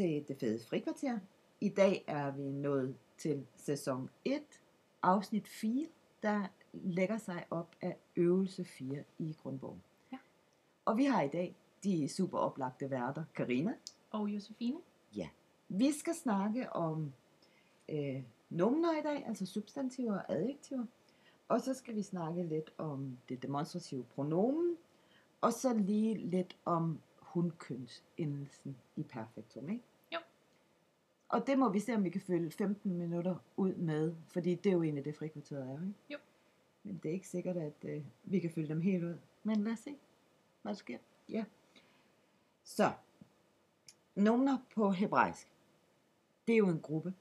til det fede frikvarter. I dag er vi nået til sæson 1, afsnit 4, der lægger sig op af øvelse 4 i grundbogen. Ja. Og vi har i dag de super oplagte værter, Karina. Og Josefine. Ja. Vi skal snakke om øh, nomener i dag, altså substantiver og adjektiver. Og så skal vi snakke lidt om det demonstrative pronomen. Og så lige lidt om hundkønsendelsen i perfektum, ikke? Og det må vi se, om vi kan fylde 15 minutter ud med, fordi det er jo egentlig det frikvarteret er, ikke? Jo. Men det er ikke sikkert, at øh, vi kan fylde dem helt ud. Men lad os se, hvad der sker. Ja. Så, nomener på hebraisk. Det er jo en gruppe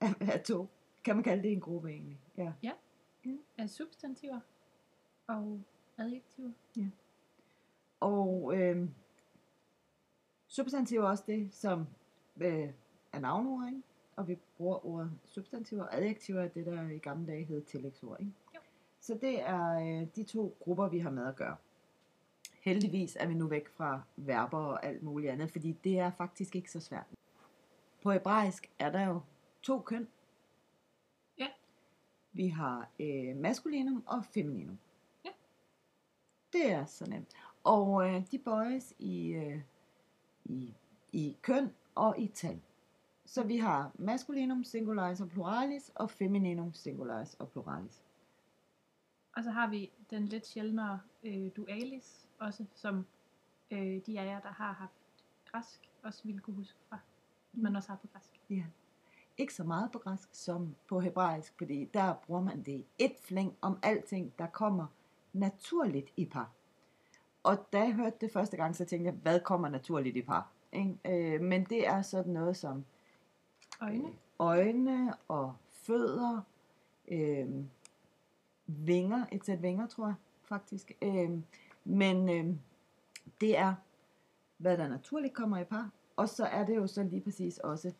af, af to. Kan man kalde det en gruppe egentlig? Ja. Af substantiver og adjektiver. Og øh, substantiv er også det, som øh, er navnord, ikke? Og vi bruger ordet substantiver. Adjektiver er det, der i gamle dage hed tillægsord, ikke? Jo. Så det er øh, de to grupper, vi har med at gøre. Heldigvis er vi nu væk fra verber og alt muligt andet, fordi det er faktisk ikke så svært. På hebraisk er der jo to køn. Ja. Vi har øh, maskulinum og femininum. Ja. Det er så nemt. Og øh, de bøjes i, øh, i, i køn og i tal. Så vi har maskulinum, singularis og pluralis, og femininum, singularis og pluralis. Og så har vi den lidt sjældnere øh, dualis, også som øh, de af jer, der har haft græsk, også ville kunne huske fra. Mm. Man også har på græsk. Ja. Ikke så meget på græsk som på hebraisk, fordi der bruger man det et flæng om alting, der kommer naturligt i par. Og da jeg hørte det første gang, så tænkte jeg, hvad kommer naturligt i par? Ikke? Øh, men det er sådan noget som Øjne. øjne og fødder, øh, vinger, et sæt vinger, tror jeg faktisk. Øh, men øh, det er, hvad der naturligt kommer i par. Og så er det jo så lige præcis også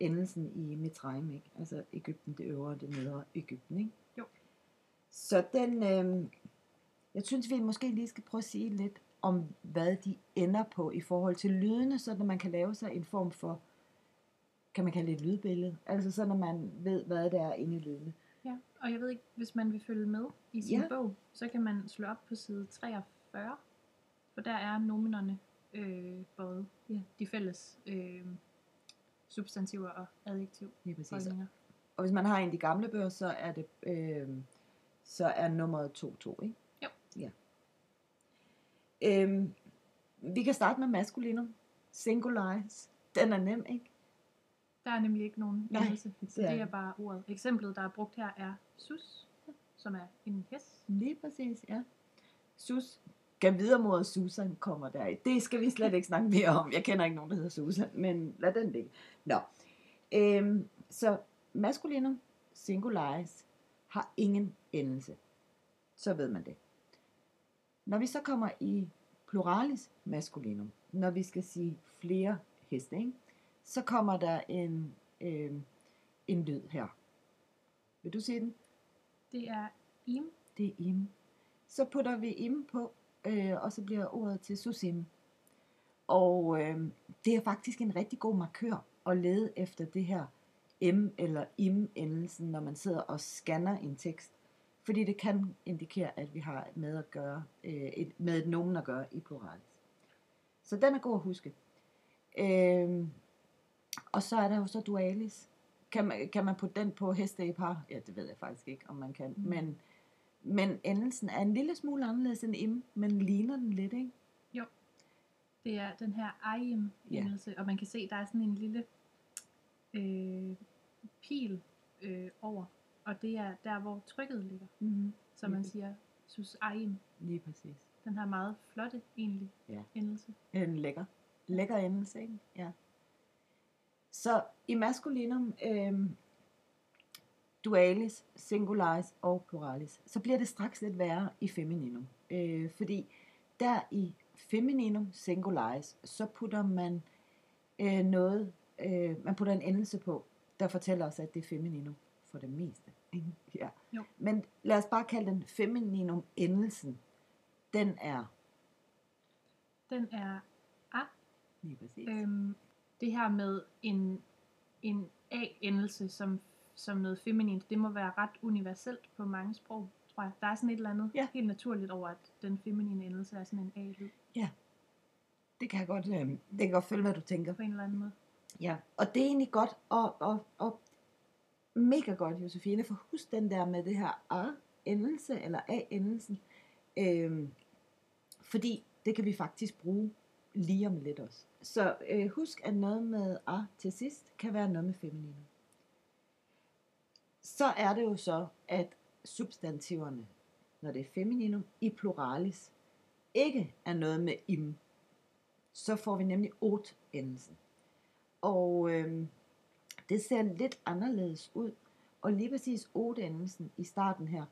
endelsen i Mitraim, ikke? Altså Ægypten, det øvre og det nedre Ægypten, ikke? Jo. Så den, øh, jeg synes, vi måske lige skal prøve at sige lidt om, hvad de ender på i forhold til lydene, så man kan lave sig en form for, kan man kalde det et lydbillede, altså så når man ved, hvad det er inde i lydene. Ja. Og jeg ved ikke, hvis man vil følge med i sin Ja. bog, så kan man slå op på side 43, for der er nominerne øh, både Ja. de fælles øh, substantiver og adjektiv Lige præcis. holdninger. Og hvis man har en af de gamle bøger, så er det, øh, så er nummeret 2-2, ikke? Jo. Ja. Øhm, vi kan starte med maskulinum. Singularis. Den er nem, ikke? Der er nemlig ikke nogen Nej, endelse, så det er bare ordet. Eksemplet, der er brugt her, er sus, som er en hest. Lige præcis, ja. Sus. Kan videre mod Susan kommer der i. Det skal vi slet ikke snakke mere om. Jeg kender ikke nogen, der hedder Susan, men lad den ligge. Nå. Øhm, så maskulinum, singularis, har ingen endelse. Så ved man det. Når vi så kommer i pluralis maskulinum, når vi skal sige flere heste, ikke? Så kommer der en, øh, en lyd her. Vil du se den? Det er im, Det er im. Så putter vi im på, øh, og så bliver ordet til susim. Og øh, det er faktisk en rigtig god markør at lede efter det her m eller im-endelsen, når man sidder og scanner en tekst. Fordi det kan indikere, at vi har med at gøre, øh, et, med et nomen at gøre i pluralis. Så den er god at huske. Øh, og så er der jo så dualis. Kan man, kan man putte den på heste i par? Ja, det ved jeg faktisk ikke, om man kan. Mm. Men, men endelsen er en lille smule anderledes end im, men ligner den lidt, ikke? det er den her eim endelse, og man kan se, der er sådan en lille øh, pil øh, over, og det er der, hvor trykket ligger. Mm-hmm. Så man siger sus eim. Lige præcis. Den her meget flotte, egentlig, Ja. endelse. En lækker. Lækker endelse, ikke? Ja. Så i maskulinum, øh, dualis, singularis og pluralis, så bliver det straks lidt værre i femininum. Øh, fordi der i femininum, singularis, så putter man øh, noget, øh, man putter en endelse på, der fortæller os, at det er femininum for det meste. ikke? Ja. Jo. Men lad os bare kalde den femininum endelsen. Den er Den er a, lige præcis. øhm, det her med en, en A-endelse som, som noget feminint, det må være ret universelt på mange sprog, tror jeg. Der er sådan et eller andet Ja. helt naturligt over, at den feminine endelse er sådan en A-lyd Det kan jeg godt, øh, det kan godt følge, hvad du tænker. på en eller anden måde. Ja, og det er egentlig godt, og, og, og mega godt, Josefine, for husk den der med det her A-endelse, eller A-endelsen, øhm, fordi det kan vi faktisk bruge lige om lidt også. Så øh, husk, at noget med A til sidst kan være noget med femininum. Så er det jo så, at substantiverne, når det er femininum, i pluralis, ikke er noget med im. Så får vi nemlig ot-endelsen. Og øh, det ser lidt anderledes ud. Og lige præcis odendelsen i starten her,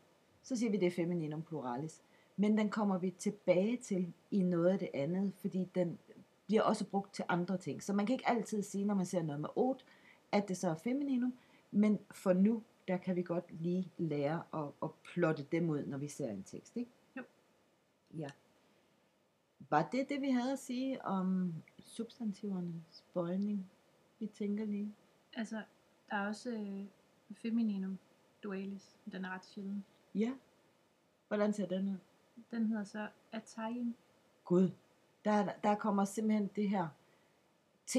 så siger vi, det er femininum pluralis. Men den kommer vi tilbage til i noget af det andet, fordi den bliver også brugt til andre ting. Så man kan ikke altid sige, når man ser noget med ot, at det så er femininum. Men for nu, der kan vi godt lige lære at, at plotte dem ud, når vi ser en tekst. Ikke? Jo. Ja. Var det det, vi havde at sige om substantivernes bøjning? Vi tænker lige. Altså, der er også øh, femininum dualis. Den er ret sjælden. Ja. Hvordan ser den ud? Den hedder så atayim. Gud. Der, der kommer simpelthen det her T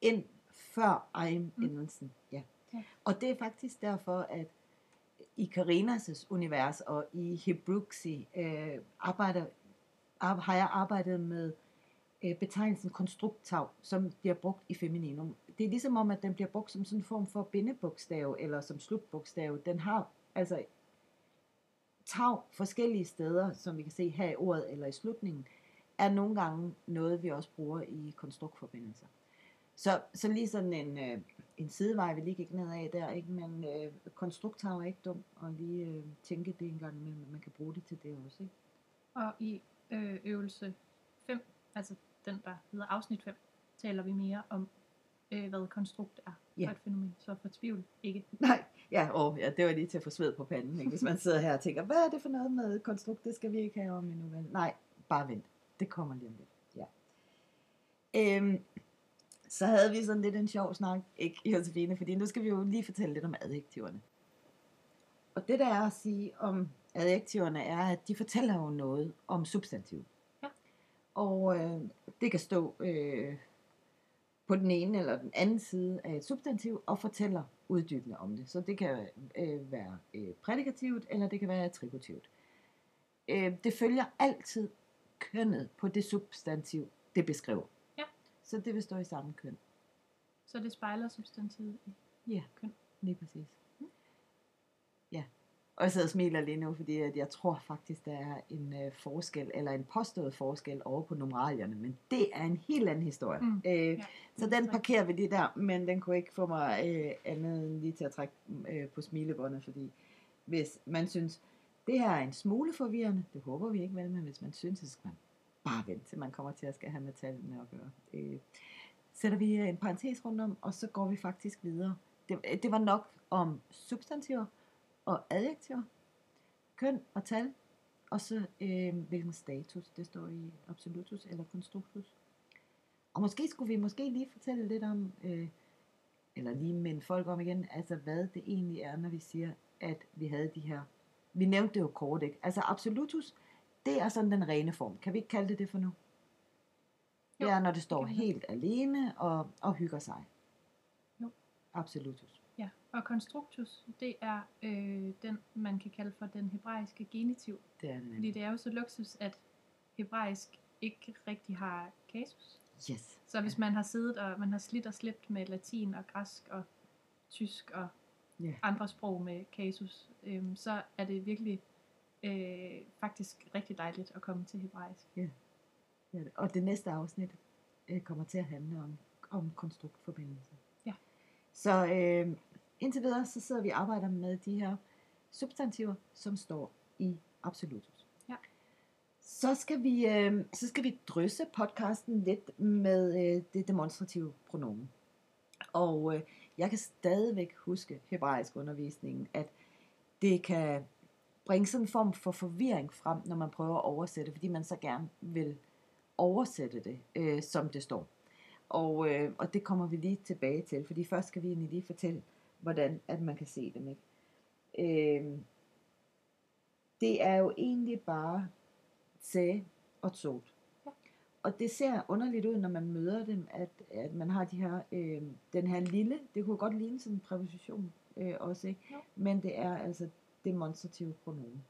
ind før eim-endelsen. Mm. Ja. Ja. Og det er faktisk derfor, at i Karinas univers og i Hebruxi øh, arbejder, ar, har jeg arbejdet med øh, betegnelsen konstruktav, som bliver brugt i femininum. Det er ligesom om, at den bliver brugt som sådan en form for bindebogstav eller som slutbogstav. Den har altså tav forskellige steder, som vi kan se her i ordet eller i slutningen, er nogle gange noget, vi også bruger i konstruktforbindelser. Så, så lige sådan en, øh, en sidevej, vi lige gik ned af der, ikke? men øh, konstruktav er ikke dum at lige øh, tænke det en gang imellem, at man kan bruge det til det også. Ikke? Og i øh, øvelse 5, altså den der hedder afsnit 5, taler vi mere om, øh, hvad konstrukt er Ja. for et fænomen. Så for tvivl ikke. Nej, ja, åh, ja, det var lige til at få sved på panden, ikke? hvis man sidder her og tænker, hvad er det for noget med konstrukt, det skal vi ikke have om endnu, vel? Nej, bare vent, det kommer lige om lidt. Ja. Øhm, så havde vi sådan lidt en sjov snak, ikke Josefine, fordi nu skal vi jo lige fortælle lidt om adjektiverne. Og det der er at sige om adjektiverne er, at de fortæller jo noget om substantiv. Ja. Og øh, det kan stå øh, på den ene eller den anden side af et substantiv og fortæller uddybende om det. Så det kan øh, være øh, prædikativt, eller det kan være attributivt. Øh, det følger altid kønnet på det substantiv, det beskriver. Ja. Så det vil stå i samme køn. Så det spejler substantivet i Ja, køn. lige præcis. Ja, og jeg sidder og smiler lige nu, fordi at jeg tror faktisk, der er en øh, forskel, eller en påstået forskel over på numeralierne, men det er en helt anden historie. Mm. Øh, Ja, så den parkerer vi lige der, men den kunne ikke få mig øh, andet end lige til at trække øh, på smilebåndet, fordi hvis man synes, det her er en smule forvirrende, det håber vi ikke vel, men hvis man synes, så skal man bare vente, til man kommer til at skal have med tallene at gøre. Øh, sætter vi øh, en parentes rundt om, og så går vi faktisk videre. Det, det var nok om substantiver og adjektiver, køn og tal, og så øh, hvilken status det står i absolutus eller konstruktus. Og måske skulle vi måske lige fortælle lidt om, øh, eller lige minde folk om igen, altså hvad det egentlig er, når vi siger, at vi havde de her, vi nævnte det jo kort, ikke? Altså absolutus, det er sådan den rene form. Kan vi ikke kalde det det for nu? Det Jo, er, når det står helt alene og, og hygger sig. Jo. Absolutus. Ja, og konstruktus, det er øh, den, man kan kalde for den hebraiske genitiv. Det er det Fordi det er jo så luksus, at hebraisk ikke rigtig har kasus. Yes. Så hvis man har siddet og man har slidt og slæbt med latin og græsk og tysk og Ja. andre sprog med kasus, øhm, så er det virkelig øh, faktisk rigtig dejligt at komme til hebraisk. Det er det. Og det næste afsnit øh, kommer til at handle om, om konstruktforbindelser. Ja. Så øh, indtil videre, så sidder vi og arbejder med de her substantiver, som står i absolutus. Ja. Så skal vi, øh, så skal vi drysse podcasten lidt med øh, det demonstrative pronomen. Og øh, jeg kan stadigvæk huske hebraisk undervisningen, at det kan bringe sådan en form for forvirring frem, når man prøver at oversætte, fordi man så gerne vil oversætte det, øh, som det står. Og, øh, og det kommer vi lige tilbage til, fordi først skal vi egentlig lige fortælle, hvordan at man kan se dem. Ikke? Øh, det er jo egentlig bare Tse og Tsot. Ja. Og det ser underligt ud, når man møder dem, at, at man har de her, øh, den her lille, det kunne godt ligne sådan en præposition øh, også, ikke? Jo. men det er altså demonstrative pronomen.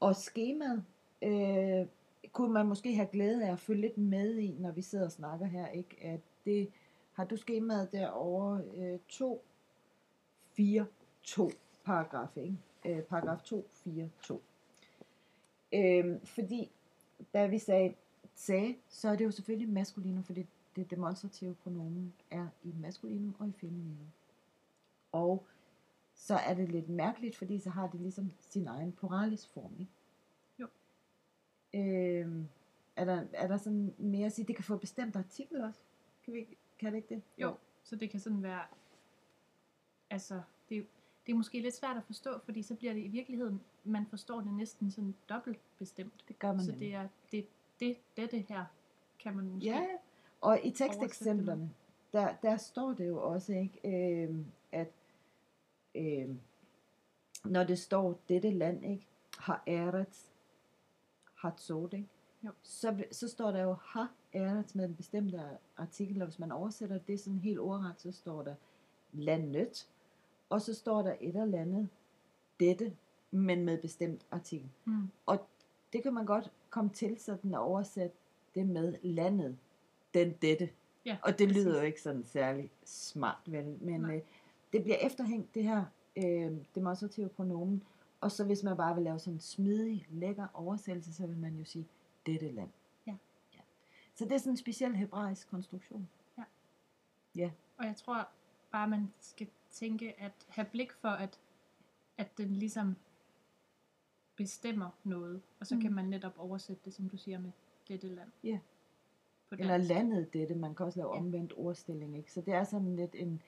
Og skemaet øh, kunne man måske have glæde af at følge lidt med i, når vi sidder og snakker her, ikke? At det har du skemaet derovre øh, 2, 4, 2 paragraf, ikke? Øh, paragraf 2, 4, 2. Øh, fordi da vi sagde sagde, så er det jo selvfølgelig maskulinum, fordi det demonstrative pronomen er i maskulinum og i femininum. Og så er det lidt mærkeligt, fordi så har det ligesom sin egen pluralisform, ikke? Jo. Øhm, er, der, er der sådan mere at sige, det kan få bestemt artikel også? Kan, vi, kan det ikke det? Jo, så det kan sådan være, altså, det, er- det er måske lidt svært at forstå, fordi så bliver det i virkeligheden, man forstår det næsten sådan dobbelt bestemt. Det gør man Så nemlig. det er det, det, dette her, kan man måske. Ja, og i teksteksemplerne, der, der står det jo også, ikke, øh, at øh, når det står dette land, ikke, har æret, har sot, ikke, Jo. så, så står der jo har æret med en bestemt artikel, og hvis man oversætter det sådan helt ordret, så står der landet, og så står der et eller andet dette, men med bestemt artikel. Mm. Det kan man godt komme til sådan at oversætte det med landet, den dette. Ja, Og det lyder præcis. jo ikke sådan særlig smart, vel? Men Nej. øh, det bliver efterhængt, det her øh, demonstrative pronomen. Og så hvis man bare vil lave sådan en smidig, lækker oversættelse, så vil man jo sige, dette land. Ja. ja. Så det er sådan en speciel hebraisk konstruktion. Og jeg tror bare, man skal tænke at have blik for, at, at den ligesom bestemmer noget. Og så mm. kan man netop oversætte det, som du siger, med dette land. Ja. På Eller landet dette, man kan også lave Ja. omvendt ordstilling. Ikke? Så det er sådan lidt en,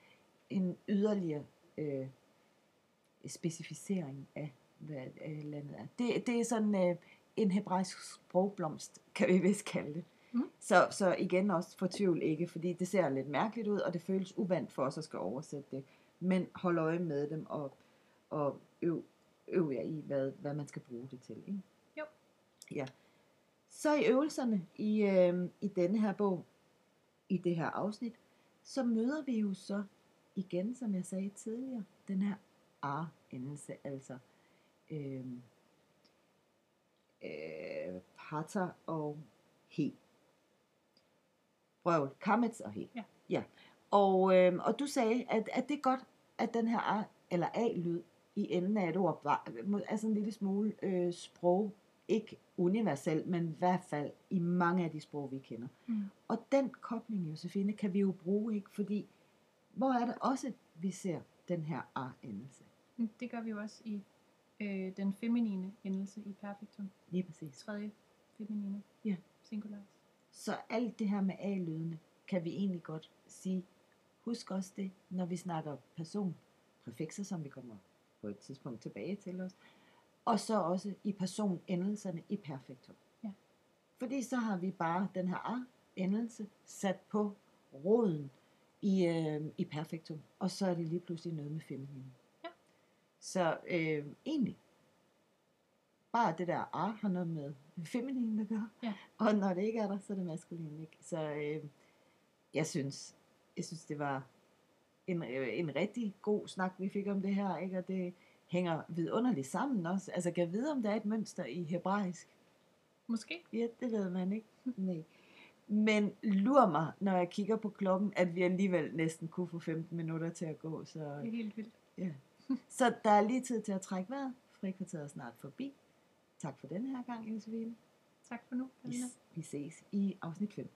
en yderligere øh, specificering af, hvad øh, landet er. Det, det er sådan øh, en hebraisk sprogblomst, kan vi vist kalde det. Mm. Så, så igen også for tvivl ikke, fordi det ser lidt mærkeligt ud, og det føles uvandt for os at skal oversætte det. Men hold øje med dem, og, og øv, øv jer i, hvad, hvad man skal bruge det til. Ikke? Jo. Ja. Så i øvelserne i, øh, i denne her bog, i det her afsnit, så møder vi jo så igen, som jeg sagde tidligere, den her ar-endelse, altså øh, øh, pater og he. Brøvl, kamets og he. Ja. ja. Og, øh, og du sagde, at, at det er godt, at den her a, eller a-lyd i enden af et ord var, er sådan en lille smule øh, sprog, ikke universel, men i hvert fald i mange af de sprog, vi kender. Mm. Og den kobling, Josefine, kan vi jo bruge, ikke? Fordi, hvor er det også, vi ser den her a-endelse? Men Det gør vi jo også i øh, den feminine endelse i perfektum. Lige præcis. Tredje feminine. Ja. Singularis. Så alt det her med a-lydene, kan vi egentlig godt sige, husk også det, når vi snakker person, præfikser, som vi kommer på et tidspunkt tilbage til os, og så også i personendelserne i perfektum. Ja. Fordi så har vi bare den her a-endelse sat på roden i, øh, i perfektum, og så er det lige pludselig noget med feminin. Ja. Så øh, egentlig, bare det der a har noget med feminin at gøre, Ja. og når det ikke er der, så er det maskulin. Ikke? Så øh, jeg synes, jeg synes, det var en, øh, en rigtig god snak, vi fik om det her, ikke? og det hænger vidunderligt sammen også. Altså, kan jeg vide, om der er et mønster i hebraisk? Måske. Ja, det ved man ikke. Nej. Men lur mig, når jeg kigger på klokken, at vi alligevel næsten kunne få 15 minutter til at gå. Så, Det er helt vildt. så der er lige tid til at trække vejret. Frikvarteret er snart forbi. Tak for den her gang, Josefine. Tak for nu, Vi, vi ses i afsnit 5.